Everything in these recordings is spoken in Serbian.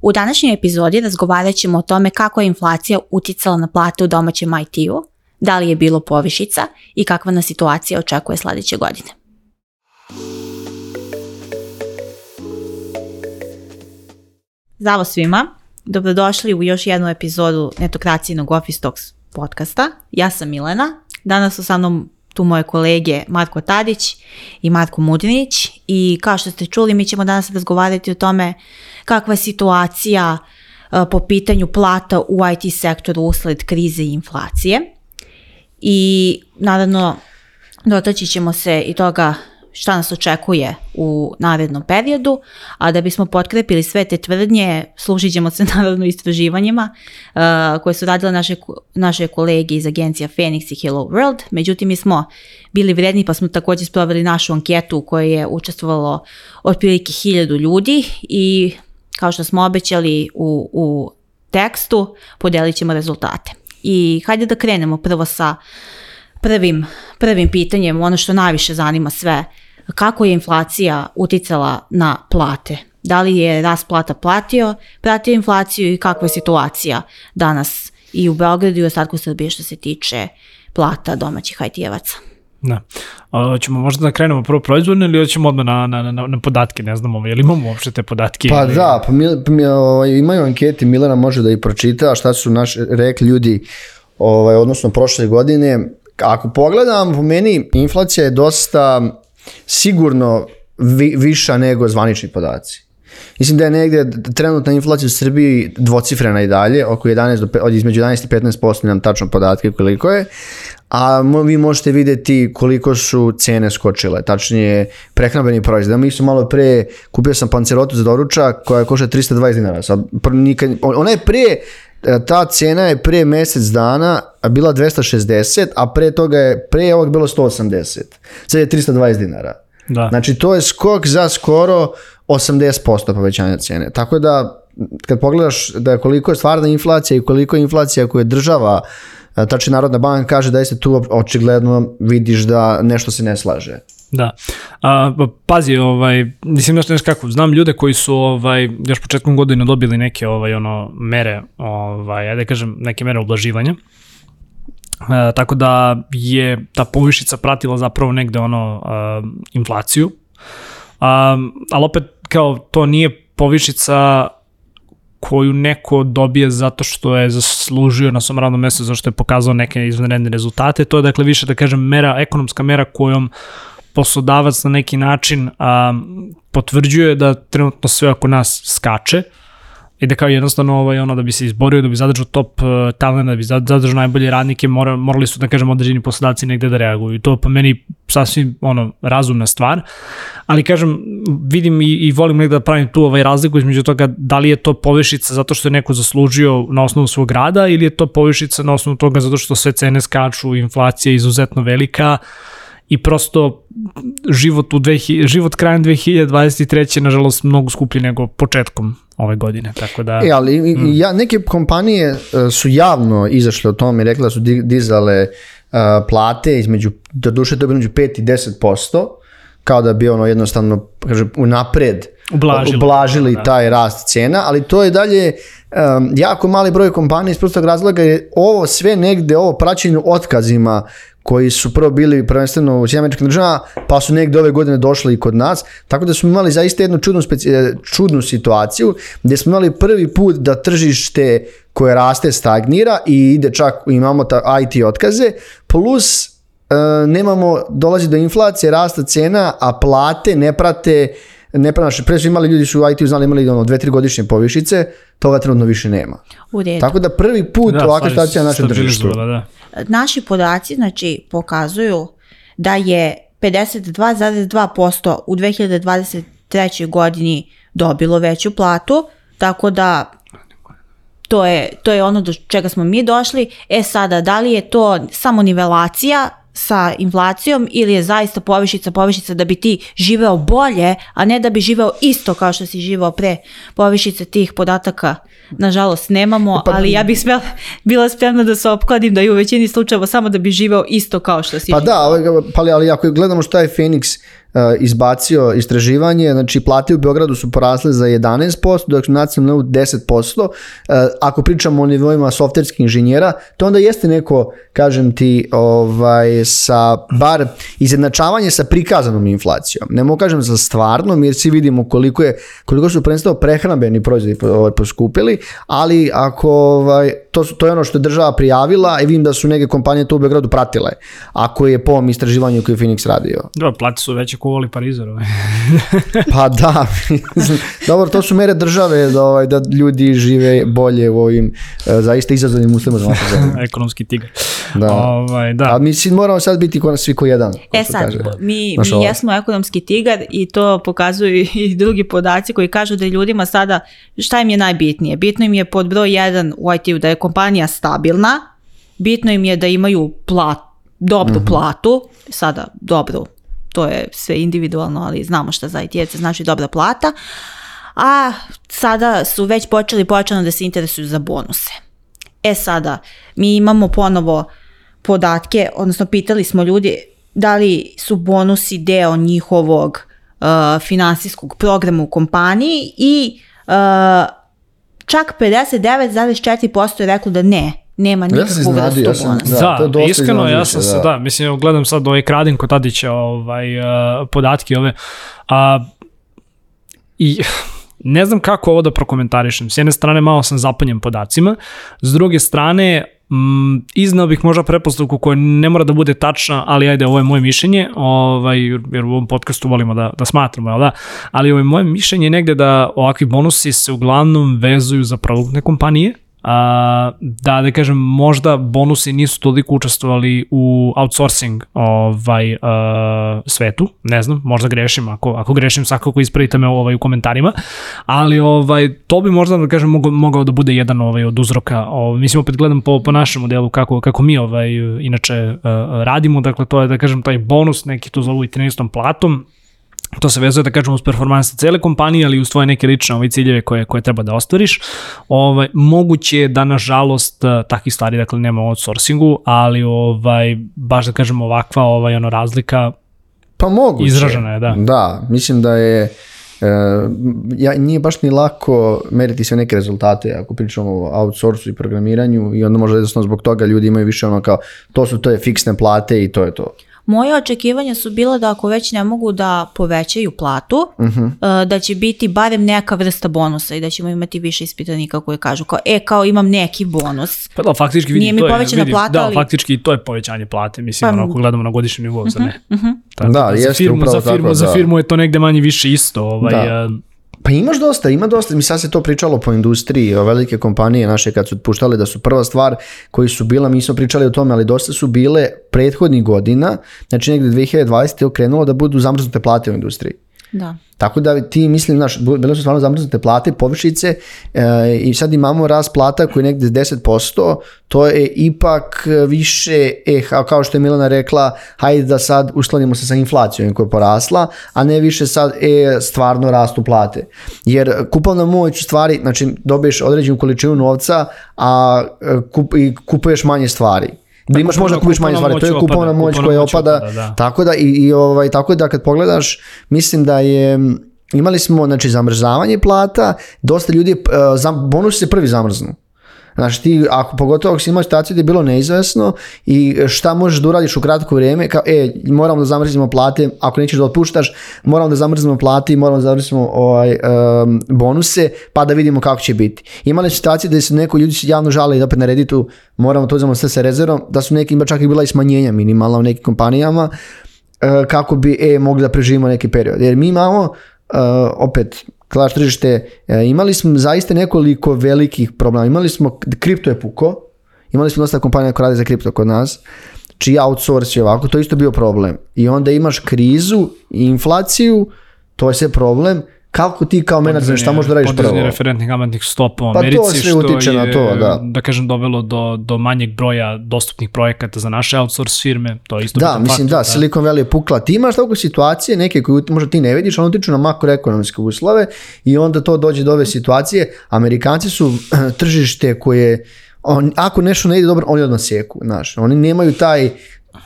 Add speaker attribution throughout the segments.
Speaker 1: U današnjoj epizodi razgovarat ćemo o tome kako je inflacija uticala na plate u domaćem IT-u, da li je bilo povišica i kakva nas situacija očekuje sledeće godine. Zdravo svima, dobrodošli u još jednu epizodu Netokracijnog Office Talks podcasta. Ja sam Milena, danas sa mnom tu moje kolege Marko Tadić i Marko Mudinić i kao što ste čuli mi ćemo danas razgovarati o tome kakva je situacija uh, po pitanju plata u IT sektoru usled krize i inflacije. I naravno dotaći ćemo se i toga šta nas očekuje u narednom periodu, a da bismo potkrepili sve te tvrdnje, služit ćemo se naravno istraživanjima uh, koje su radile naše, naše kolege iz agencija Phoenix i Hello World, međutim mi smo bili vredni pa smo takođe sproveli našu anketu u kojoj je učestvovalo otprilike hiljadu ljudi i kao što smo obećali u, u tekstu, podelit ćemo rezultate. I hajde da krenemo prvo sa prvim, prvim pitanjem, ono što najviše zanima sve, kako je inflacija uticala na plate? Da li je rast plata platio, pratio inflaciju i kakva je situacija danas i u Beogradu i u ostatku Srbije što se tiče plata domaćih IT-evaca?
Speaker 2: Da. A, ćemo možda da krenemo prvo proizvodno ili ćemo odmah na, na, na, na podatke, ne znamo, je li imamo uopšte te podatke?
Speaker 3: Pa
Speaker 2: ili...
Speaker 3: da, pa, mi, pa mi, ovaj, imaju anketi, Milena može da i pročita šta su naš, rekli ljudi, ovaj, odnosno prošle godine. Ako pogledam, po meni inflacija je dosta sigurno vi, viša nego zvanični podaci. Mislim da je negde trenutna inflacija u Srbiji dvocifrena i dalje, oko 11 do, od između 11 i 15% nam tačno podatke koliko je, a vi možete videti koliko su cene skočile, tačnije prehrambeni proizvod. Mi su malo pre, kupio sam pancerotu za doručak koja košta 320 dinara. Sad, nikad, ona je pre, ta cena je pre mesec dana bila 260, a pre toga je, pre ovog bilo 180. Sad je 320 dinara.
Speaker 2: Da.
Speaker 3: Znači to je skok za skoro 80% povećanja cene. Tako da kad pogledaš da koliko je stvarna inflacija i koliko je inflacija koju je država tači Narodna banka kaže da jeste tu očigledno vidiš da nešto se ne slaže.
Speaker 2: Da. A, pa, pazi, ovaj, mislim nešto nešto kako, znam ljude koji su ovaj, još početkom godine dobili neke ovaj, ono, mere, ovaj, ajde da kažem, neke mere oblaživanja. E, tako da je ta povišica pratila zapravo negde ono a, inflaciju. Um, ali opet kao to nije povišica koju neko dobije zato što je zaslužio na svom radnom mestu, zato što je pokazao neke izvanredne rezultate. To je dakle više da kažem mera, ekonomska mera kojom poslodavac na neki način a, potvrđuje da trenutno sve oko nas skače i da kao jednostavno ovaj, ono, da bi se izborio, da bi zadržao top uh, talent, da bi zadržao najbolje radnike, mora, morali su da kažem određeni poslodavci negde da reaguju. To po meni sasvim ono, razumna stvar. Ali kažem, vidim i, i volim negde da pravim tu ovaj razliku između toga da li je to povišica zato što je neko zaslužio na osnovu svog rada ili je to povišica na osnovu toga zato što sve cene skaču, inflacija je izuzetno velika, i prosto život, u 2000, život krajem 2023. nažalost mnogo skuplji nego početkom ove godine, tako da...
Speaker 3: E, ali mm. ja, neke kompanije uh, su javno izašle o tome i rekla da su dizale uh, plate između, do duše to je među 5 i 10%, kao da bi ono jednostavno, kaže, unapred
Speaker 2: ublažili,
Speaker 3: ublažili da. taj rast cena, ali to je dalje um, jako mali broj kompanija iz prostog razloga je ovo sve negde, ovo praćenje otkazima koji su prvo bili prvenstveno u Sjemeničkim državama, pa su negde ove godine došli i kod nas, tako da smo imali zaista jednu čudnu, speci, e, čudnu situaciju, gde smo imali prvi put da tržište koje raste stagnira i ide čak, imamo ta IT otkaze, plus e, nemamo, dolazi do inflacije, rasta cena, a plate ne prate ne pranaše, pre su imali ljudi su u IT-u znali imali ono dve, tri godišnje povišice, toga trenutno više nema.
Speaker 1: U redu.
Speaker 3: Tako da prvi put da, ovakva situacija na našem tržištu.
Speaker 2: Da.
Speaker 1: Naši podaci znači pokazuju da je 52,2% u 2023. godini dobilo veću platu, tako da to je, to je ono do čega smo mi došli. E sada, da li je to samo nivelacija sa inflacijom ili je zaista povišica povišica da bi ti živeo bolje, a ne da bi živeo isto kao što si živeo pre povišice tih podataka nažalost nemamo, pa, ali ja bih smela, bila spremna da se opkladim da je u većini slučajeva samo da bi živeo isto kao što si
Speaker 3: Pa
Speaker 1: živeo.
Speaker 3: da, pa ali ako gledamo šta je Phoenix izbacio istraživanje, znači plate u Beogradu su porasle za 11%, dok su nacionalno 10%. Uh, ako pričamo o nivoima softverskih inženjera, to onda jeste neko, kažem ti, ovaj, sa bar izjednačavanje sa prikazanom inflacijom. Ne mogu kažem za stvarnom, jer svi vidimo koliko, je, koliko su prvenstveno prehrambeni proizvodi ovaj, poskupili, ali ako ovaj, to, su, to je ono što je država prijavila i vidim da su neke kompanije to u Beogradu pratile, ako je po ovom istraživanju koje je Phoenix radio.
Speaker 2: Da, plate su veće ko voli Parizer. Ovaj.
Speaker 3: pa da, dobro, to su mere države da, ovaj, da ljudi žive bolje u ovim uh, zaista izazovnim uslovima za našu zemlju.
Speaker 2: Ekonomski tigar.
Speaker 3: Da.
Speaker 2: Ovaj, da.
Speaker 3: A mislim, moramo sad biti ko, svi ko jedan. ko
Speaker 1: E sad,
Speaker 3: kaže.
Speaker 1: mi,
Speaker 3: Znaš,
Speaker 1: mi
Speaker 3: ovo-
Speaker 1: jesmo ekonomski tigar i to pokazuju i drugi podaci koji kažu da je ljudima sada, šta im je najbitnije? Bitno im je pod broj 1 u IT-u da je kompanija stabilna, bitno im je da imaju plat, dobru platu, sada dobru, to je sve individualno, ali znamo šta za IT-evce znači dobra plata, a sada su već počeli počeno da se interesuju za bonuse. E sada, mi imamo ponovo podatke, odnosno pitali smo ljudi da li su bonusi deo njihovog uh, finansijskog programa u kompaniji i uh, čak 59,4% je reklo da ne, nema
Speaker 3: Ja sam
Speaker 1: nikakvu
Speaker 3: iznenadio,
Speaker 1: vrstu
Speaker 3: ja sam-. Da,
Speaker 2: Da, iskreno, ja sam se,
Speaker 3: da.
Speaker 2: da, mislim, gledam sad ovaj kradim kod Tadića ovaj, uh, podatke ove, a, i ne znam kako ovo da prokomentarišem. S jedne strane malo sam zapanjen podacima, s druge strane mm, iznao bih možda prepostavku koja ne mora da bude tačna, ali ajde, ovo je moje mišljenje, ovaj, jer u ovom podcastu volimo da, da smatramo, jel da? ali ovo je moje mišljenje negde da ovakvi bonusi se uglavnom vezuju za produktne kompanije, a, da da kažem možda bonusi nisu toliko učestvovali u outsourcing ovaj a, svetu, ne znam, možda grešim, ako ako grešim svakako ispravite me ovaj u komentarima, ali ovaj to bi možda da kažem mogao, mogao da bude jedan ovaj od uzroka. Ovaj mislim opet gledam po po našem modelu kako kako mi ovaj inače radimo, dakle to je da kažem taj bonus neki to zovu i 13 platom, to se vezuje da kažemo uz performanse cele kompanije, ali uz tvoje neke lične ovaj, ciljeve koje, koje treba da ostvariš. Ovaj, moguće je da nažalost eh, takvih stvari dakle nema u outsourcingu, ali ovaj baš da kažemo ovakva ovaj ono razlika
Speaker 3: Pa moguće.
Speaker 2: Izražena je, da.
Speaker 3: Da, mislim da je e, ja, nije baš ni lako meriti sve neke rezultate ako pričamo o outsourcu i programiranju i onda možda jednostavno zbog toga ljudi imaju više ono kao to su to je fiksne plate i to je to.
Speaker 1: Moje očekivanja su bila da ako već ne mogu da povećaju platu,
Speaker 3: Mhm.
Speaker 1: uh, da će biti barem neka vrsta bonusa i da ćemo imati više ispitanika koji kažu kao, e, kao imam neki bonus.
Speaker 2: Pa da, faktički vidi,
Speaker 1: Nije mi
Speaker 2: to je,
Speaker 1: povećana
Speaker 2: vidi,
Speaker 1: plata,
Speaker 2: da,
Speaker 1: ali-
Speaker 2: faktički to je povećanje plate, mislim,
Speaker 1: Pa,
Speaker 2: ono, ako gledamo na godišnjem nivou, za ne. Tako
Speaker 3: Da,
Speaker 2: za
Speaker 3: jeste
Speaker 2: firmu,
Speaker 3: upravo
Speaker 2: za firmu,
Speaker 3: tako,
Speaker 2: za
Speaker 3: da.
Speaker 2: firmu je to negde manje više isto, ovaj,
Speaker 3: Da. Pa imaš dosta, ima dosta, mi sad se to pričalo po industriji, o velike kompanije naše kad su otpuštale da su prva stvar koji su bila, mi smo pričali o tome, ali dosta su bile prethodnih godina, znači negde 2020. je okrenulo da budu zamrznute plate u industriji.
Speaker 1: Da.
Speaker 3: Tako da ti mislim, znaš, bile su stvarno zamrznute plate, povišice e, i sad imamo rast plata koji je negde 10%, to je ipak više, e, kao što je Milana rekla, hajde da sad uskladimo se sa inflacijom koja je porasla, a ne više sad, e, stvarno rastu plate. Jer kupovna moć u stvari, znači dobiješ određenu količinu novca, a e, kup, i kupuješ manje stvari. Da imaš možda kupiš manje stvari, to je kupovna moć koja opada,
Speaker 2: opada, da.
Speaker 3: tako da i, i ovaj tako da kad pogledaš mislim da je imali smo znači zamrzavanje plata, dosta ljudi uh, bonus se prvi zamrznu. Znači ti, ako, pogotovo ako si imao situaciju gdje je bilo neizvesno i šta možeš da uradiš u kratko vrijeme, kao, e, moramo da zamrznemo plate, ako nećeš da otpuštaš, moramo da zamrznemo plate i moramo da zamrznemo ovaj, um, bonuse, pa da vidimo kako će biti. Imali situacije gdje su neko ljudi se javno žale i opet na Redditu, moramo to uzmemo sve sa rezervom, da su neki, ima čak i bila i smanjenja minimalna u nekim kompanijama, e, kako bi e, mogli da preživimo neki period. Jer mi imamo, e, opet, klaš tržište, e, imali smo zaista nekoliko velikih problema. Imali smo, kripto je puko, imali smo dosta kompanija koja rade za kripto kod nas, čiji outsource je ovako, to isto bio problem. I onda imaš krizu, inflaciju, to je sve problem, kako ti kao menadžer šta možeš da radiš prvo?
Speaker 2: podizanje referentnih kamatnih stopa u
Speaker 3: Pa to
Speaker 2: Americi,
Speaker 3: sve
Speaker 2: što
Speaker 3: utiče
Speaker 2: je,
Speaker 3: na to, da.
Speaker 2: da kažem, dovelo do, do manjeg broja dostupnih projekata za naše outsource firme, to je isto
Speaker 3: Da, mislim
Speaker 2: faktor,
Speaker 3: da, Silicon Valley je pukla. Ti imaš tako situacije, neke koje možda ti ne vidiš, ono utiču na makroekonomske uslove i onda to dođe do ove situacije. Amerikanci su tržište koje on, ako nešto ne ide dobro, oni odmah sjeku, znaš. Oni nemaju taj,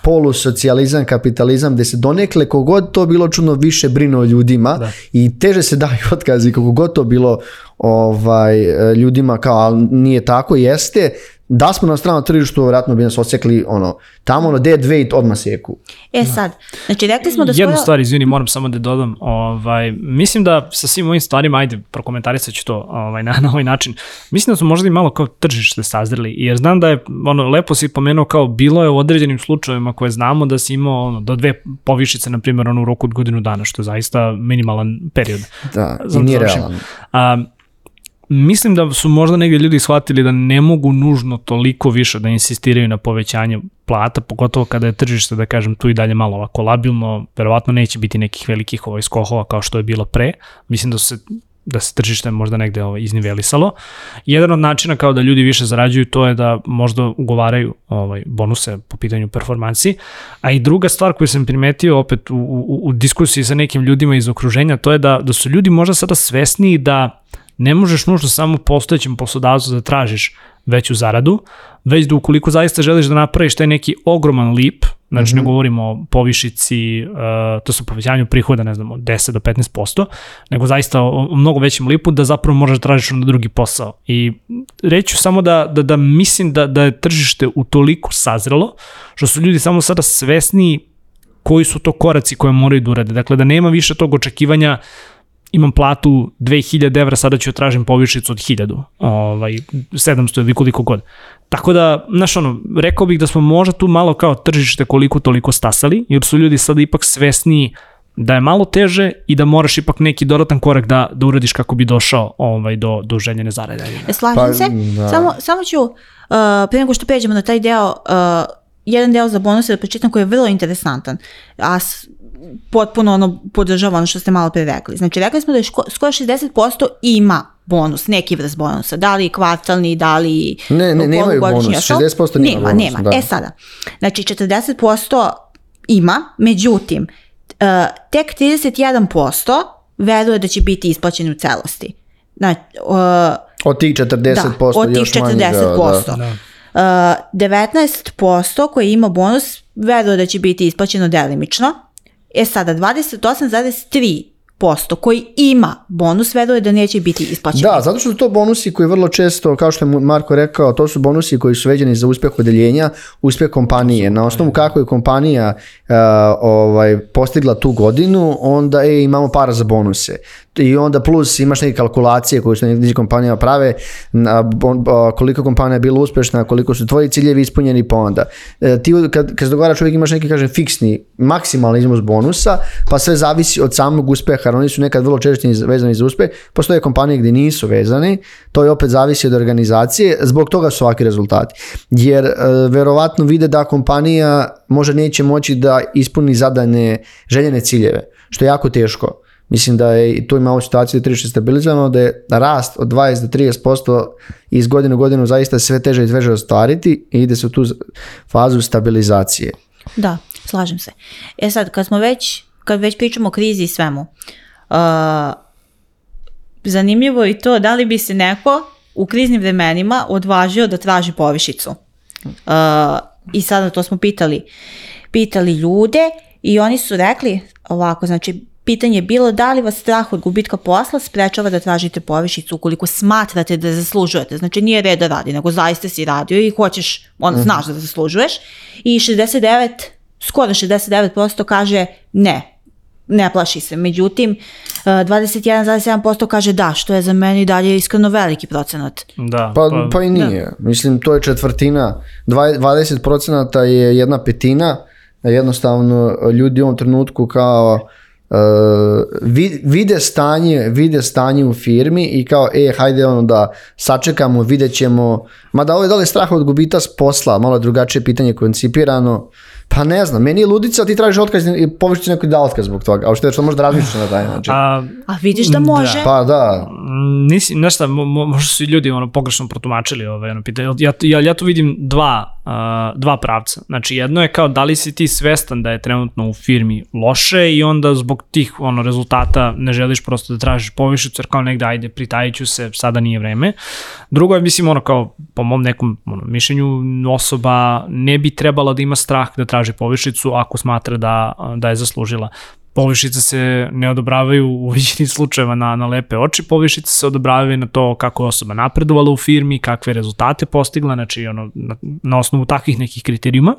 Speaker 3: polusocijalizam, kapitalizam, gde se donekle kogod to bilo čudno više brine o ljudima
Speaker 2: Da.
Speaker 3: i teže se daju otkazi kako god to bilo ovaj, ljudima kao, ali nije tako, jeste, da smo na stranom tržištu, vjerojatno bi nas osekli ono, tamo ono, dead weight odmah seku.
Speaker 1: E sad, znači rekli smo da
Speaker 2: Jednu
Speaker 1: skoro...
Speaker 2: stvar, izvini, moram samo da dodam. Ovaj, mislim da sa svim ovim stvarima, ajde, prokomentarisat ću to ovaj, na, na ovaj način. Mislim da su možda i malo kao tržište sazreli, jer znam da je, ono, lepo si pomenuo kao bilo je u određenim slučajevima koje znamo da si imao ono, do dve povišice, na primjer, ono, u roku od godinu dana, što je zaista minimalan period.
Speaker 3: Da, i
Speaker 2: da
Speaker 3: nije realan.
Speaker 2: Mislim da su možda negdje ljudi shvatili da ne mogu nužno toliko više da insistiraju na povećanju plata, pogotovo kada je tržište, da kažem, tu i dalje malo ovako labilno, verovatno neće biti nekih velikih ovaj skohova kao što je bilo pre. Mislim da su se da se tržište možda negde ovaj, iznivelisalo. Jedan od načina kao da ljudi više zarađuju to je da možda ugovaraju ovaj, bonuse po pitanju performansi, a i druga stvar koju sam primetio opet u, u, u diskusiji sa nekim ljudima iz okruženja, to je da, da su ljudi možda sada svesniji da ne možeš nužno samo postojećem poslodavcu da tražiš veću zaradu, već da ukoliko zaista želiš da napraviš taj neki ogroman lip, znači mm -hmm. ne govorimo o povišici, uh, to su povećanju prihoda, ne znam, od 10 do 15%, nego zaista o, o mnogo većem lipu da zapravo možeš da tražiš onda drugi posao. I reću samo da, da, da mislim da, da je tržište u toliko sazrelo, što su ljudi samo sada svesniji koji su to koraci koje moraju da urade. Dakle, da nema više tog očekivanja imam platu 2000 evra, sada ću tražim povišicu od 1000, ovaj, 700 ili koliko god. Tako da, znaš ono, rekao bih da smo možda tu malo kao tržište koliko toliko stasali, jer su ljudi sada ipak svesniji da je malo teže i da moraš ipak neki dodatan korak da, da uradiš kako bi došao ovaj, do, do željene zarade.
Speaker 1: E, slažem
Speaker 3: Pa,
Speaker 1: se,
Speaker 3: da.
Speaker 1: samo, samo ću, uh, prije nego što pređemo na taj deo, uh, jedan deo za bonuse da pročitam koji je vrlo interesantan, a potpuno ono podržava ono što ste malo pre rekli. Znači, rekli smo da je ško, skoro 60% ima bonus, neki vrst bonusa, da li kvartalni, da li
Speaker 3: Ne, ne, nemaju bonus,
Speaker 1: a što?
Speaker 3: 60% nema
Speaker 1: nema,
Speaker 3: bonus,
Speaker 1: nema.
Speaker 3: da.
Speaker 1: E sada, znači 40% ima, međutim, uh, tek 31% veruje da će biti isplaćeni u celosti. Znači, uh,
Speaker 3: Od tih 40%
Speaker 1: da, od tih
Speaker 3: još manje. Da,
Speaker 1: 40%.
Speaker 3: da.
Speaker 1: Uh, 19% koji ima bonus veruje da će biti isplaćeno delimično. E sada, 28,3% koji ima bonus veruje da neće biti isplaćeno.
Speaker 3: Da, zato što su to bonusi koji vrlo često, kao što je Marko rekao, to su bonusi koji su veđeni za uspeh odeljenja, uspeh kompanije. Na osnovu kako je kompanija uh, ovaj, postigla tu godinu, onda e, imamo para za bonuse. I onda plus imaš neke kalkulacije koje su neke kompanija prave, na, koliko kompanija je bila uspešna, koliko su tvoji ciljevi ispunjeni, pa onda. E, ti kad, kad se dogovara čovjek imaš neki, kažem, fiksni, maksimalni iznos bonusa, pa sve zavisi od samog uspeha, oni su nekad vrlo često vezani za uspeh. Postoje kompanije gdje nisu vezani, to je opet zavisi od organizacije, zbog toga su ovakvi rezultati. Jer e, verovatno vide da kompanija možda neće moći da ispuni zadane željene ciljeve, što je jako teško. Mislim da je tu imamo situaciju da je tržište stabilizovano, da je rast od 20 do 30% iz godine u godinu zaista sve teže i teže ostvariti i ide se u tu fazu stabilizacije.
Speaker 1: Da, slažem se. E sad, kad smo već, kad već pričamo o krizi i svemu, uh, zanimljivo je to da li bi se neko u kriznim vremenima odvažio da traži povišicu. Uh, I sada to smo pitali, pitali ljude i oni su rekli ovako, znači pitanje je bilo da li vas strah od gubitka posla sprečava da tražite povišicu ukoliko smatrate da zaslužujete. Znači nije red da radi, nego zaista si radio i hoćeš, on znaš da zaslužuješ. I 69, skoro 69% kaže ne, ne plaši se. Međutim, eh, 21,7% kaže da, što je za mene i dalje iskreno veliki procenat.
Speaker 2: Da,
Speaker 3: Pa, pa, pa i nije. Mislim, to je četvrtina. Dva- 20% je jedna petina. Jednostavno, ljudi u ovom trenutku kao uh, vide stanje, vide stanje u firmi i kao, e, hajde ono da sačekamo, vidjet ćemo. Mada ovo je da li je strah od gubita s posla, malo je drugačije pitanje koncipirano. Pa ne znam, meni je ludica, ti tražiš otkaz i povišiš neko da otkaz zbog toga. A što je što možda razmišljaš na taj način.
Speaker 2: A,
Speaker 1: A vidiš da može?
Speaker 3: Pa da,
Speaker 2: nisi, znaš šta, mo, mo, možda su i ljudi ono, pogrešno protumačili ovaj, ono, pitanje. Ja, ja, ja tu vidim dva uh, dva pravca. Znači jedno je kao da li si ti svestan da je trenutno u firmi loše i onda zbog tih ono rezultata ne želiš prosto da tražiš povišicu jer kao negde ajde pritajit ću se, sada nije vreme. Drugo je mislim ono kao po mom nekom ono, mišljenju osoba ne bi trebala da ima strah da traži povišicu ako smatra da, da je zaslužila. Povišice se ne odobravaju u većini slučajeva na, na lepe oči, povišice se odobravaju na to kako je osoba napredovala u firmi, kakve rezultate postigla, znači ono, na, na osnovu takvih nekih kriterijuma.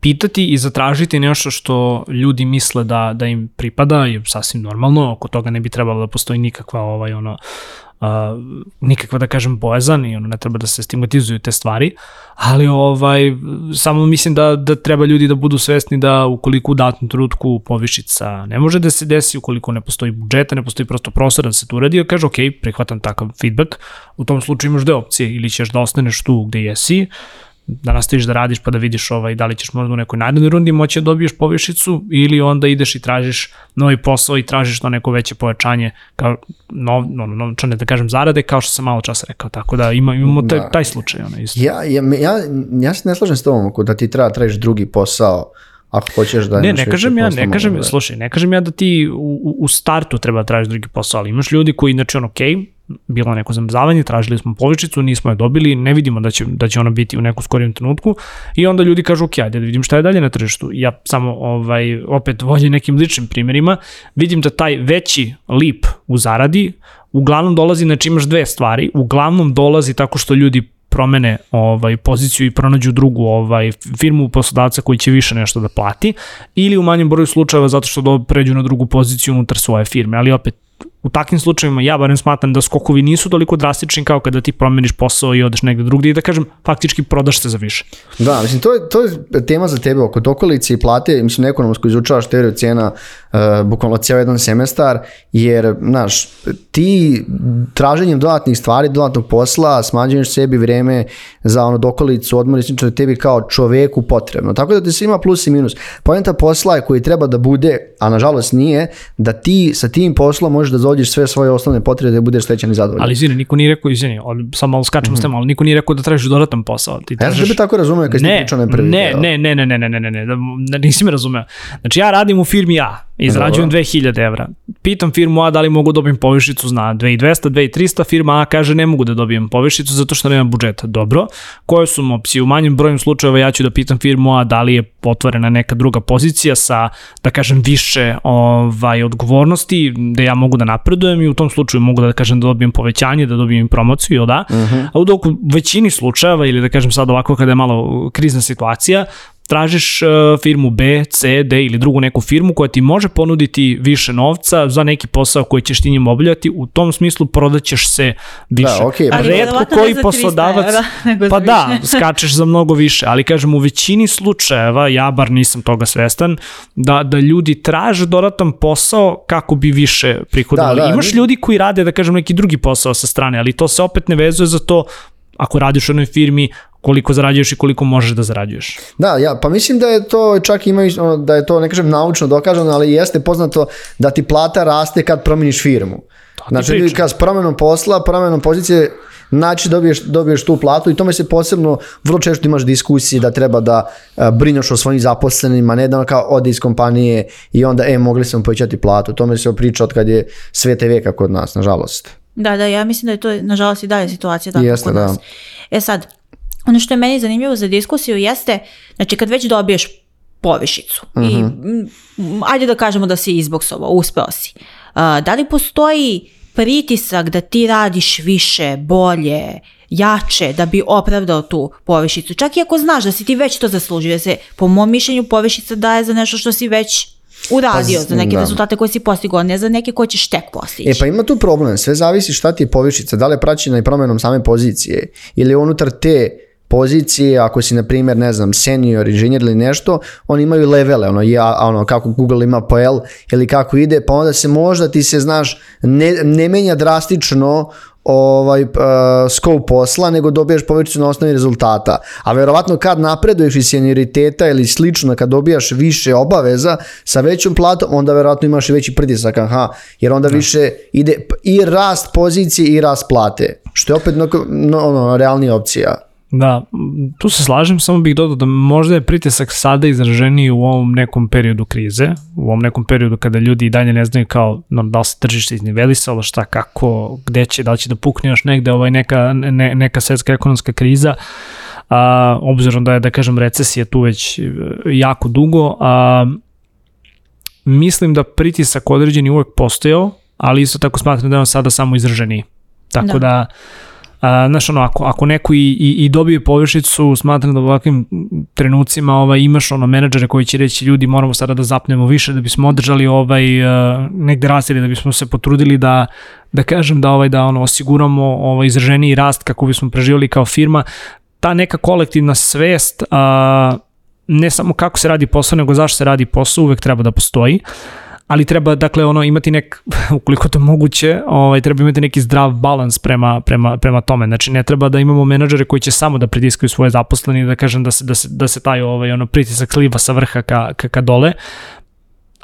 Speaker 2: Pitati i zatražiti nešto što ljudi misle da, da im pripada je sasvim normalno, oko toga ne bi trebalo da postoji nikakva ovaj, ono, uh, nikakva da kažem bojazan i ono ne treba da se stigmatizuju te stvari, ali ovaj samo mislim da da treba ljudi da budu svesni da ukoliko u datom trenutku povišica ne može da se desi, ukoliko ne postoji budžeta, ne postoji prosto prostor da se to uradi, kaže ok, prihvatam takav feedback, u tom slučaju imaš dve opcije, ili ćeš da ostaneš tu gde jesi, da nastaviš da radiš pa da vidiš ovaj, da li ćeš možda u nekoj narednoj rundi moći da dobiješ povišicu ili onda ideš i tražiš novi posao i tražiš to neko veće pojačanje kao nov, no, novčane da kažem zarade kao što sam malo časa rekao tako da ima, imamo taj,
Speaker 3: Da.
Speaker 2: taj slučaj ono, isto.
Speaker 3: Ja, ja, ja, ja se ne slažem s tobom da ti treba da tražiš drugi posao ako hoćeš da
Speaker 2: Ne, ne kažem ja, ne kažem,
Speaker 3: da-
Speaker 2: slušaj, ne kažem ja da ti u, u- startu treba da tražiš drugi posao, ali imaš ljudi koji, znači, ono, okej, bilo neko zamrzavanje, tražili smo povičicu, nismo je dobili, ne vidimo da će, da će ona biti u neku skorijem trenutku i onda ljudi kažu, ok, ajde da vidim šta je dalje na tržištu. Ja samo, ovaj, opet vođe nekim ličnim primjerima, vidim da taj veći lip u zaradi uglavnom dolazi, znači imaš dve stvari, uglavnom dolazi tako što ljudi promene ovaj poziciju i pronađu drugu ovaj firmu poslodavca koji će više nešto da plati ili u manjem broju slučajeva zato što do pređu na drugu poziciju unutar svoje firme, ali opet u takvim slučajevima ja barem smatram da skokovi nisu toliko drastični kao kada ti promeniš posao i odeš negde drugde i da kažem faktički prodaš se za više.
Speaker 3: Da, mislim, to je, to je tema za tebe oko dokolice i plate, mislim, ekonomsko izučavaš teoriju cena uh, bukvalno cijel jedan semestar, jer, znaš, ti traženjem dodatnih stvari, dodatnog posla, smanjuješ sebi vreme za ono dokolicu, odmor i tebi kao čoveku potrebno. Tako da ti se ima plus i minus. Poenta posla je koji treba da bude, a nažalost nije, da ti sa tim poslom možeš da zaođeš sve svoje osnovne potrebe da budeš srećan i zadovoljan.
Speaker 2: Ali izvini, niko nije rekao, izvini, samo malo skačemo s tema, ali niko nije rekao da tražiš dodatan posao. Ti
Speaker 3: Mhm. Ja sam
Speaker 2: tražiš...
Speaker 3: tebe tako razumio kad si
Speaker 2: ne,
Speaker 3: pričao na prvi
Speaker 2: ne, ne, ne, ne, ne, ne, ne, ne, ne, da- da nisi me razumeo. Znači ja radim u firmi A, izrađujem 2000 evra. Pitam firmu A da li mogu da dobijem povišicu na 2200, 2300, firma A kaže ne mogu da dobijem povišicu zato što nema budžeta. Dobro, koje su mu opcije? U manjem broju slučajeva ja ću da pitam firmu A da li je otvorena neka druga pozicija sa, da kažem, više ovaj, odgovornosti, da ja mogu da napredujem i u tom slučaju mogu da kažem da dobijem povećanje, da dobijem promociju, jel da? A u dok u većini slučajeva, ili da kažem sad ovako kada je malo krizna situacija, tražiš uh, firmu B, C, D ili drugu neku firmu koja ti može ponuditi više novca za neki posao koji ćeš ti njim obavljati, u tom smislu prodaćeš se više.
Speaker 3: Da, okej,
Speaker 1: Ali
Speaker 2: Retko
Speaker 1: verovatno ne
Speaker 2: koji
Speaker 1: za 300
Speaker 2: poslodavac,
Speaker 1: evra,
Speaker 2: pa da, skačeš za mnogo više, ali kažem u većini slučajeva, ja bar nisam toga svestan, da, da ljudi traže dodatan posao kako bi više prihodovali.
Speaker 3: Da, da,
Speaker 2: Imaš ljudi koji rade, da kažem, neki drugi posao sa strane, ali to se opet ne vezuje za to ako radiš u jednoj firmi, koliko zarađuješ i koliko možeš da zarađuješ.
Speaker 3: Da, ja, pa mislim da je to čak ima ono, da je to ne kažem naučno dokazano, ali jeste poznato da ti plata raste kad promeniš firmu. Znači,
Speaker 2: pričam.
Speaker 3: kad s promenom posla, promenom pozicije, znači dobiješ, dobiješ tu platu i tome se posebno, vrlo često imaš diskusije da treba da a, brineš o svojim zaposlenima, ne da ono kao ode iz kompanije i onda, e, mogli smo povećati platu. Tome se priča od kad je svete veka kod nas, nažalost.
Speaker 1: Da, da, ja mislim da je to nažalost i dalje situacija tako
Speaker 3: Jeste,
Speaker 1: kod
Speaker 3: da.
Speaker 1: nas. E sad, ono što je meni zanimljivo za diskusiju jeste, znači kad već dobiješ povišicu i mm, ajde da kažemo da si izboksovao, uspeo si. A, da li postoji pritisak da ti radiš više, bolje, jače da bi opravdao tu povišicu? Čak i ako znaš da si ti već to zaslužio, da se po mom mišljenju povišica daje za nešto što si već uradio,
Speaker 3: Pa
Speaker 1: za neke
Speaker 3: da.
Speaker 1: rezultate koje si postigao, ne za neke koje ćeš tek postići.
Speaker 3: E pa ima tu problem, sve zavisi šta ti je povišica, da li je praćena i promenom same pozicije ili unutar te pozicije, ako si na primjer, ne znam, senior inženjer ili nešto, oni imaju levele, ono, ja, ono kako Google ima po L ili kako ide, pa onda se možda ti se, znaš, ne, ne menja drastično ovaj uh, scope posla, nego dobijaš povećicu na osnovi rezultata. A verovatno kad napreduješ iz senioriteta ili slično, kad dobijaš više obaveza sa većom platom, onda verovatno imaš i veći pritisak, aha, jer onda više ide i rast pozicije i rast plate, što je opet no, no, ono, realnija opcija.
Speaker 2: Da, tu se slažem, samo bih dodao da možda je pritisak sada izraženiji u ovom nekom periodu krize, u ovom nekom periodu kada ljudi i dalje ne znaju kao no, da li se tržište iznivelisalo, šta, kako, gde će, da li će da pukne još negde ovaj neka, ne, neka svetska ekonomska kriza, a, obzirom da je, da kažem, recesija tu već e, jako dugo, a, mislim da pritisak određeni uvek postojao, ali isto tako smatram da je on sada samo izraženiji. Tako
Speaker 1: da,
Speaker 2: da A, znaš, ono, ako, ako neko i, i, i dobije povišicu, smatram da u ovakvim trenucima ovaj, imaš ono menadžere koji će reći ljudi moramo sada da zapnemo više da bismo održali ovaj, uh, negde rast ili da bismo se potrudili da, da kažem da ovaj da ono osiguramo ovaj izraženiji rast kako bismo preživjeli kao firma. Ta neka kolektivna svest a, ne samo kako se radi posao nego zašto se radi posao uvek treba da postoji ali treba dakle ono imati nek ukoliko to moguće, ovaj treba imati neki zdrav balans prema prema prema tome. Znači ne treba da imamo menadžere koji će samo da pritiskaju svoje zaposlene da kažem da se da se da se taj ovaj ono pritisak sliva sa vrha ka ka, ka dole.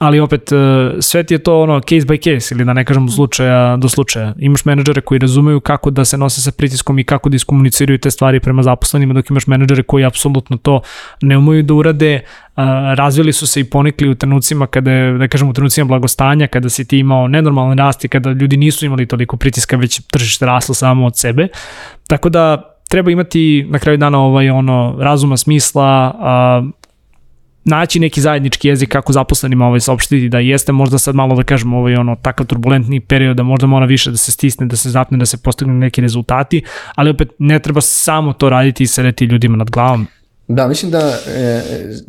Speaker 2: Ali opet, eh, sve ti je to ono case by case ili da ne kažem slučaja do slučaja. Imaš menadžere koji razumeju kako da se nose sa pritiskom i kako da iskomuniciraju te stvari prema zaposlenima, dok imaš menadžere koji apsolutno to ne umeju da urade, a, razvili su se i ponikli u trenucima kada je, da kažem, u trenucima blagostanja, kada si ti imao nenormalan rast i kada ljudi nisu imali toliko pritiska, već tržište raslo samo od sebe. Tako da treba imati na kraju dana ovaj ono razuma smisla, a, naći neki zajednički jezik kako zaposlenima ovaj saopštiti da jeste možda sad malo da kažem ovaj ono takav turbulentni period da možda mora više da se stisne, da se zapne, da se postignu neki rezultati, ali opet ne treba samo to raditi i sedeti ljudima nad glavom.
Speaker 3: Da, mislim da e,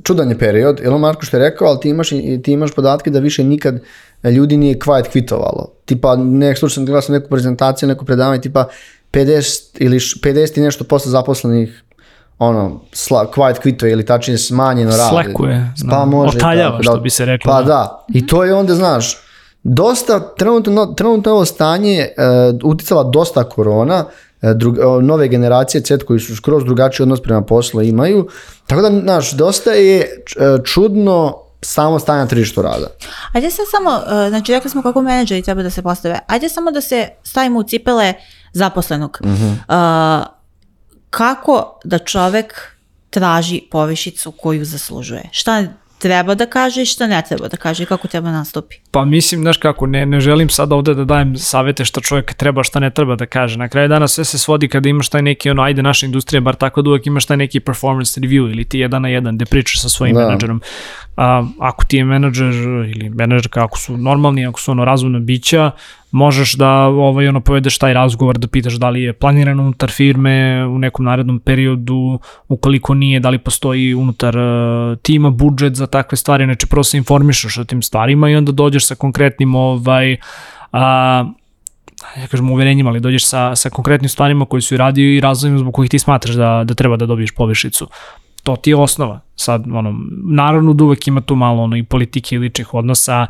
Speaker 3: čudan je period, Elon Marko što je rekao, ali ti imaš, ti imaš podatke da više nikad ljudi nije quiet kvitovalo. Tipa, nek sam gledao sam neku prezentaciju, neko predavanje, tipa 50 ili š- 50 i nešto posto zaposlenih ono, sla, quiet kvituje ili tačnije smanjeno radi.
Speaker 2: Slekuje,
Speaker 3: Pa
Speaker 2: da.
Speaker 3: može.
Speaker 2: Otaljava,
Speaker 3: tako,
Speaker 2: što bi se reklo,
Speaker 3: Pa
Speaker 2: da.
Speaker 3: da. I to je onda, znaš, dosta, trenutno, trenutno ovo stanje e, uticala dosta korona, e, drug, nove generacije CET koji su skroz drugačiji odnos prema poslu imaju. Tako da, znaš, dosta je e, čudno samo stanje na tržištu rada.
Speaker 1: Ajde sad samo, uh, znači rekli smo kako menadžeri treba da se postave. Ajde samo da se stavimo u cipele zaposlenog. Uh, kako da čovek traži povišicu koju zaslužuje? Šta treba da kaže i šta ne treba da kaže i kako treba nastupi?
Speaker 2: Pa mislim, znaš kako, ne, ne želim sad ovde da dajem savete šta čovjek treba, šta ne treba da kaže. Na kraju dana sve se svodi kada imaš taj neki, ono, ajde naša industrija, bar tako da uvek imaš taj neki performance review ili ti jedan na jedan gde pričaš sa svojim
Speaker 3: Da.
Speaker 2: da. menadžerom. A, ako ti je menadžer ili menadžerka, ako su normalni, ako su ono razumna bića, možeš da ovaj, ono, povedeš taj razgovor, da pitaš da li je planirano unutar firme u nekom narednom periodu, ukoliko nije, da li postoji unutar uh, tima budžet za takve stvari, znači prvo se informišeš o tim stvarima i onda dođeš sa konkretnim ovaj, a, ja kažem uverenjima, ali dođeš sa, sa konkretnim stvarima koji su i radio i razlogima zbog kojih ti smatraš da, da treba da dobiješ povišicu. To ti je osnova. Sad, ono, naravno da uvek ima tu malo ono, i politike i ličnih odnosa,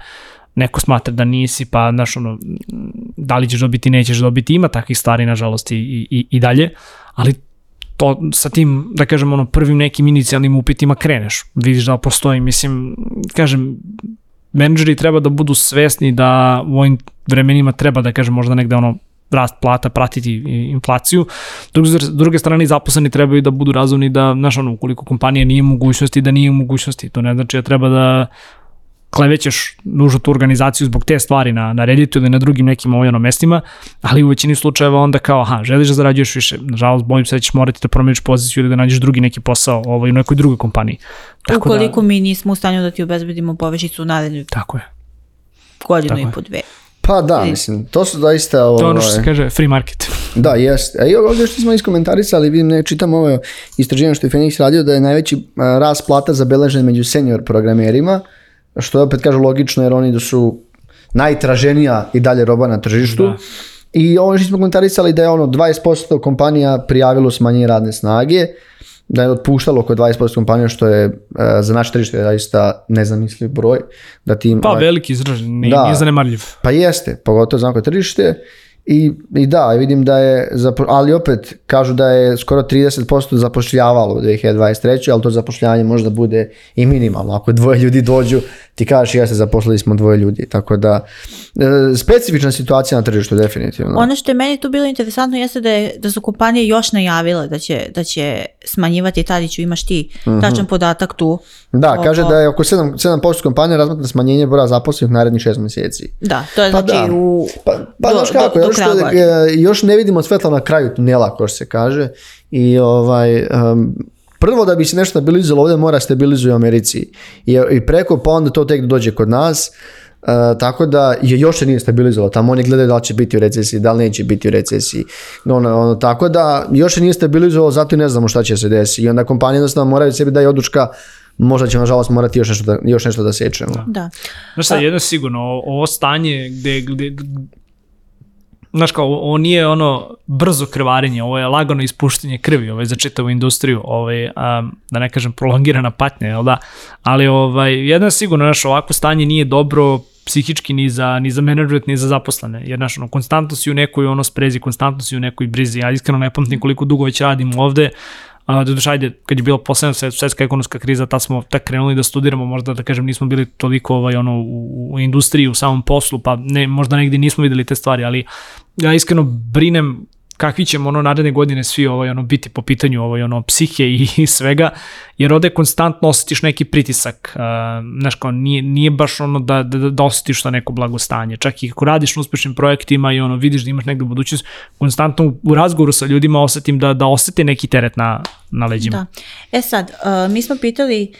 Speaker 2: neko smatra da nisi, pa znaš, ono, da li ćeš dobiti, nećeš dobiti, ima takvih stvari, nažalost, i, i, i dalje, ali to sa tim, da kažem, ono, prvim nekim inicijalnim upitima kreneš, vidiš da postoji, mislim, kažem, menadžeri treba da budu svesni da u ovim vremenima treba da kažem možda negde ono rast plata pratiti inflaciju. Druge, s druge strane zaposleni trebaju da budu razumni da, znaš ono, ukoliko kompanija nije u mogućnosti, da nije u mogućnosti. To ne znači da treba da klevećeš nužno tu organizaciju zbog te stvari na, na Redditu ili na drugim nekim ovaj, ono, mestima, ali u većini slučajeva onda kao, aha, želiš da zarađuješ više, nažalost, bojim se da ćeš morati da promeniš poziciju ili da nađeš drugi neki posao ovaj, u nekoj drugoj kompaniji. Tako
Speaker 1: Ukoliko
Speaker 2: da,
Speaker 1: mi nismo u stanju da ti obezbedimo povišicu u narednih
Speaker 2: tako je.
Speaker 1: godinu
Speaker 2: Tako
Speaker 1: i
Speaker 2: je.
Speaker 1: po dve.
Speaker 3: Pa da,
Speaker 1: I-
Speaker 3: mislim, to su zaista...
Speaker 2: To je ono što
Speaker 3: ovaj,
Speaker 2: se kaže free market.
Speaker 3: Da, jeste. A i ovdje što smo iskomentarisali, vidim, ne čitam ovo istraživanje što je Phoenix radio, da je najveći a, rast plata zabeležen među senior programerima, što je opet kažu logično jer oni da su najtraženija i dalje roba na tržištu.
Speaker 2: Da.
Speaker 3: I ovo što smo komentarisali da je ono 20% kompanija prijavilo smanjenje radne snage, da je otpuštalo oko 20% kompanija što je e, za naše tržište zaista nezamisliv broj. Da ti,
Speaker 2: Pa
Speaker 3: ovaj,
Speaker 2: veliki izražen, nije,
Speaker 3: Da.
Speaker 2: nije zanemarljiv.
Speaker 3: pa jeste, pogotovo za onako tržište. I, I da, vidim da je, ali opet kažu da je skoro 30% zapošljavalo u 2023. ali to zapošljavanje možda bude i minimalno. Ako dvoje ljudi dođu, ti kažeš jeste, zaposlili smo dvoje ljudi. Tako da, e, specifična situacija na tržištu, definitivno.
Speaker 1: Ono što je meni tu bilo interesantno jeste da, je, da su kompanije još najavile da će, da će smanjivati Tadiću, imaš ti tačan podatak tu.
Speaker 3: Da, kaže
Speaker 1: Oko-
Speaker 3: da je oko 7%, 7% kompanija razmatra smanjenje broja zaposlenih narednih 6 mjeseci.
Speaker 1: Da, to je
Speaker 3: Pa
Speaker 1: znači
Speaker 3: da.
Speaker 1: u...
Speaker 3: Pa, pa
Speaker 1: do-
Speaker 3: znaš
Speaker 1: do-
Speaker 3: kako,
Speaker 1: do
Speaker 3: još, e, još ne vidimo svetla na kraju tunela, kao što se kaže. I ovaj, em, prvo da bi se nešto stabilizovalo ovdje mora stabilizuje u Americi. I, I preko pa onda to tek dođe kod nas. E, tako da je još se nije stabilizovalo. Tamo oni gledaju da li će biti u recesiji, da li neće biti u recesiji. Ono, ono, tako da još se nije stabilizovalo, zato i ne znamo šta će se desiti. I onda kompanije jednostavno moraju sebi da je odlučka možda ćemo nažalost morati još nešto da, još nešto da sečemo.
Speaker 1: Da.
Speaker 2: Znaš šta, jedno je sigurno, ovo stanje gde, gde, znaš kao, ovo nije ono brzo krvarenje, ovo je lagano ispuštenje krvi ovaj, za čitavu industriju, ovaj, a, da ne kažem prolongirana patnja, jel da? Ali ovaj, jedno je sigurno, znaš, ovako stanje nije dobro psihički ni za, ni za menadžment, ni za zaposlene, jer znaš, ono, konstantno si u nekoj ono sprezi, konstantno si u nekoj brizi, ja iskreno ne pamtim koliko dugo već radim ovde, A, da ajde, kad je bila poslednja svet- svetska ekonomska kriza, tad smo tek krenuli da studiramo, možda da kažem nismo bili toliko ovaj, ono, u, u industriji, u samom poslu, pa ne, možda negdje nismo videli te stvari, ali ja iskreno brinem kakvi ćemo ono naredne godine svi ovaj ono biti po pitanju ovaj ono psihe i, i svega jer ovde konstantno osjetiš neki pritisak uh, znaš kao nije, nije baš ono da, da, da osjetiš to neko blagostanje čak i ako radiš na uspešnim projektima i ono vidiš da imaš negde budućnost konstantno u, u razgovoru sa ljudima osetim da, da osete neki teret na, na leđima
Speaker 1: Da. E sad, uh, mi smo pitali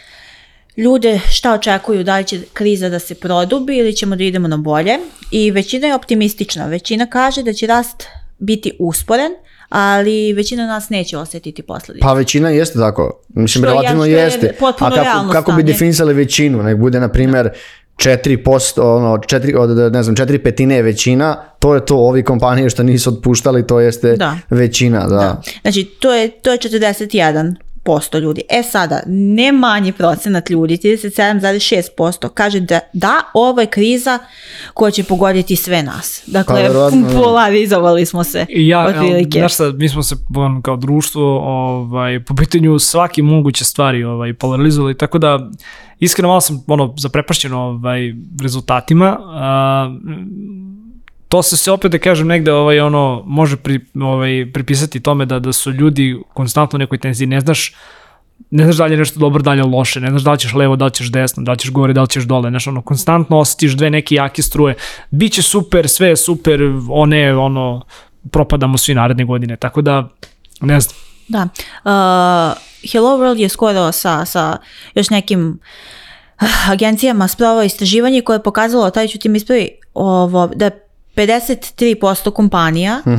Speaker 1: ljude šta očekuju, da li će kriza da se produbi ili ćemo da idemo na bolje i većina je optimistična. Većina kaže da će rast biti usporen, ali većina nas neće osjetiti posljedice.
Speaker 3: Pa većina jeste tako. Mislim,
Speaker 1: Što je-
Speaker 3: relativno
Speaker 1: što je
Speaker 3: jeste.
Speaker 1: potpuno
Speaker 3: A kako, kako bi definisali većinu? Nek bude, na primjer, 4%, ono, 4, od, ne znam, 4 petine je većina, to je to, ovi kompanije što nisu otpuštali, to jeste
Speaker 1: Da.
Speaker 3: većina, da.
Speaker 1: Znači, to je, to je 41 posto ljudi. E sada, ne manji procenat ljudi, 37,6% kaže da, da, ovo je kriza koja će pogoditi sve nas. Dakle,
Speaker 3: Pa, da.
Speaker 1: polarizovali smo se.
Speaker 2: I ja,
Speaker 1: otprilike.
Speaker 2: znaš sad, mi smo se on, kao društvo ovaj, po pitanju svake moguće stvari ovaj, polarizovali, tako da iskreno malo sam ono, zaprepašćen ovaj, rezultatima. A, to se se opet da kažem negde ovaj ono može pri, ovaj pripisati tome da da su ljudi konstantno u nekoj tenziji. Ne znaš ne znaš da li je nešto dobro, da li je loše, ne znaš da li ćeš levo, da li ćeš desno, da li ćeš gore, da li ćeš dole, znaš, ono, konstantno osjetiš dve neke jake struje, biće super, sve je super, one, ono, propadamo svi naredne godine, tako da, ne znam,
Speaker 1: Da. Uh, Hello World je skoro sa, sa još nekim ah, agencijama sprovao istraživanje koje je pokazalo, taj ću ti mi ispravi, ovo, da 53% kompanija uh,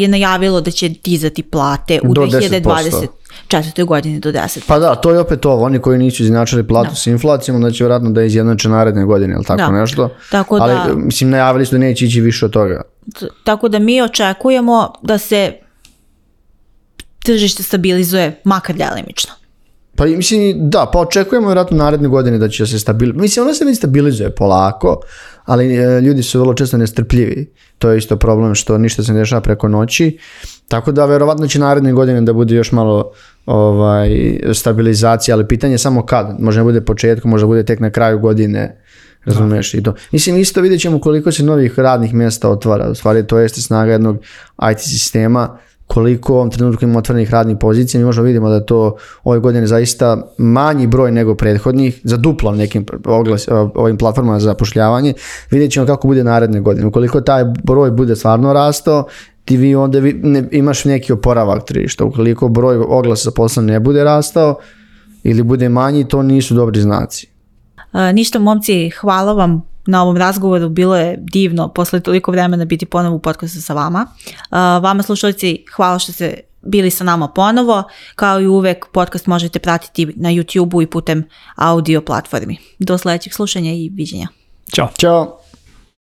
Speaker 1: je najavilo da će dizati plate u
Speaker 3: Do
Speaker 1: 2024. godini do 10%.
Speaker 3: Pa da, to je opet ovo, oni koji nisu izjednačili platu s inflacijom, onda će vjerojatno da izjednače naredne godine, ili tako
Speaker 1: Da.
Speaker 3: nešto.
Speaker 1: Tako
Speaker 3: Ali,
Speaker 1: da-
Speaker 3: mislim, najavili su da neće ići više od toga.
Speaker 1: Tako da mi očekujemo da se tržište stabilizuje makar djelimično.
Speaker 3: Pa mislim, da, pa očekujemo vjerojatno naredne godine da će se stabilizovati. Mislim, ona se već stabilizuje polako, ali e, ljudi su vrlo često nestrpljivi. To je isto problem što ništa se ne dešava preko noći. Tako da verovatno će naredne godine da bude još malo ovaj, stabilizacija, ali pitanje je samo kad. Možda bude početkom, možda bude tek na kraju godine. Razumeš i to. Mislim, isto vidjet ćemo koliko se novih radnih mjesta otvara. U stvari, to jeste snaga jednog IT sistema koliko u ovom trenutku ima otvorenih radnih pozicija, mi možemo vidimo da to ove godine zaista manji broj nego prethodnih, za duplo nekim oglas, ovim platformama za zapošljavanje, vidjet ćemo kako bude naredne godine. Ukoliko taj broj bude stvarno rastao, ti vi onda vi, ne, imaš neki oporavak tržišta. Ukoliko broj oglasa za posao ne bude rastao ili bude manji, to nisu dobri znaci.
Speaker 1: E, ništa momci, hvala vam na ovom razgovoru, bilo je divno posle toliko vremena biti ponovo u podcastu sa vama. Vama slušalici, hvala što ste bili sa nama ponovo. Kao i uvek, podcast možete pratiti na YouTube-u i putem audio platformi. Do sledećeg slušanja i viđenja.
Speaker 2: Ćao.
Speaker 3: Ćao!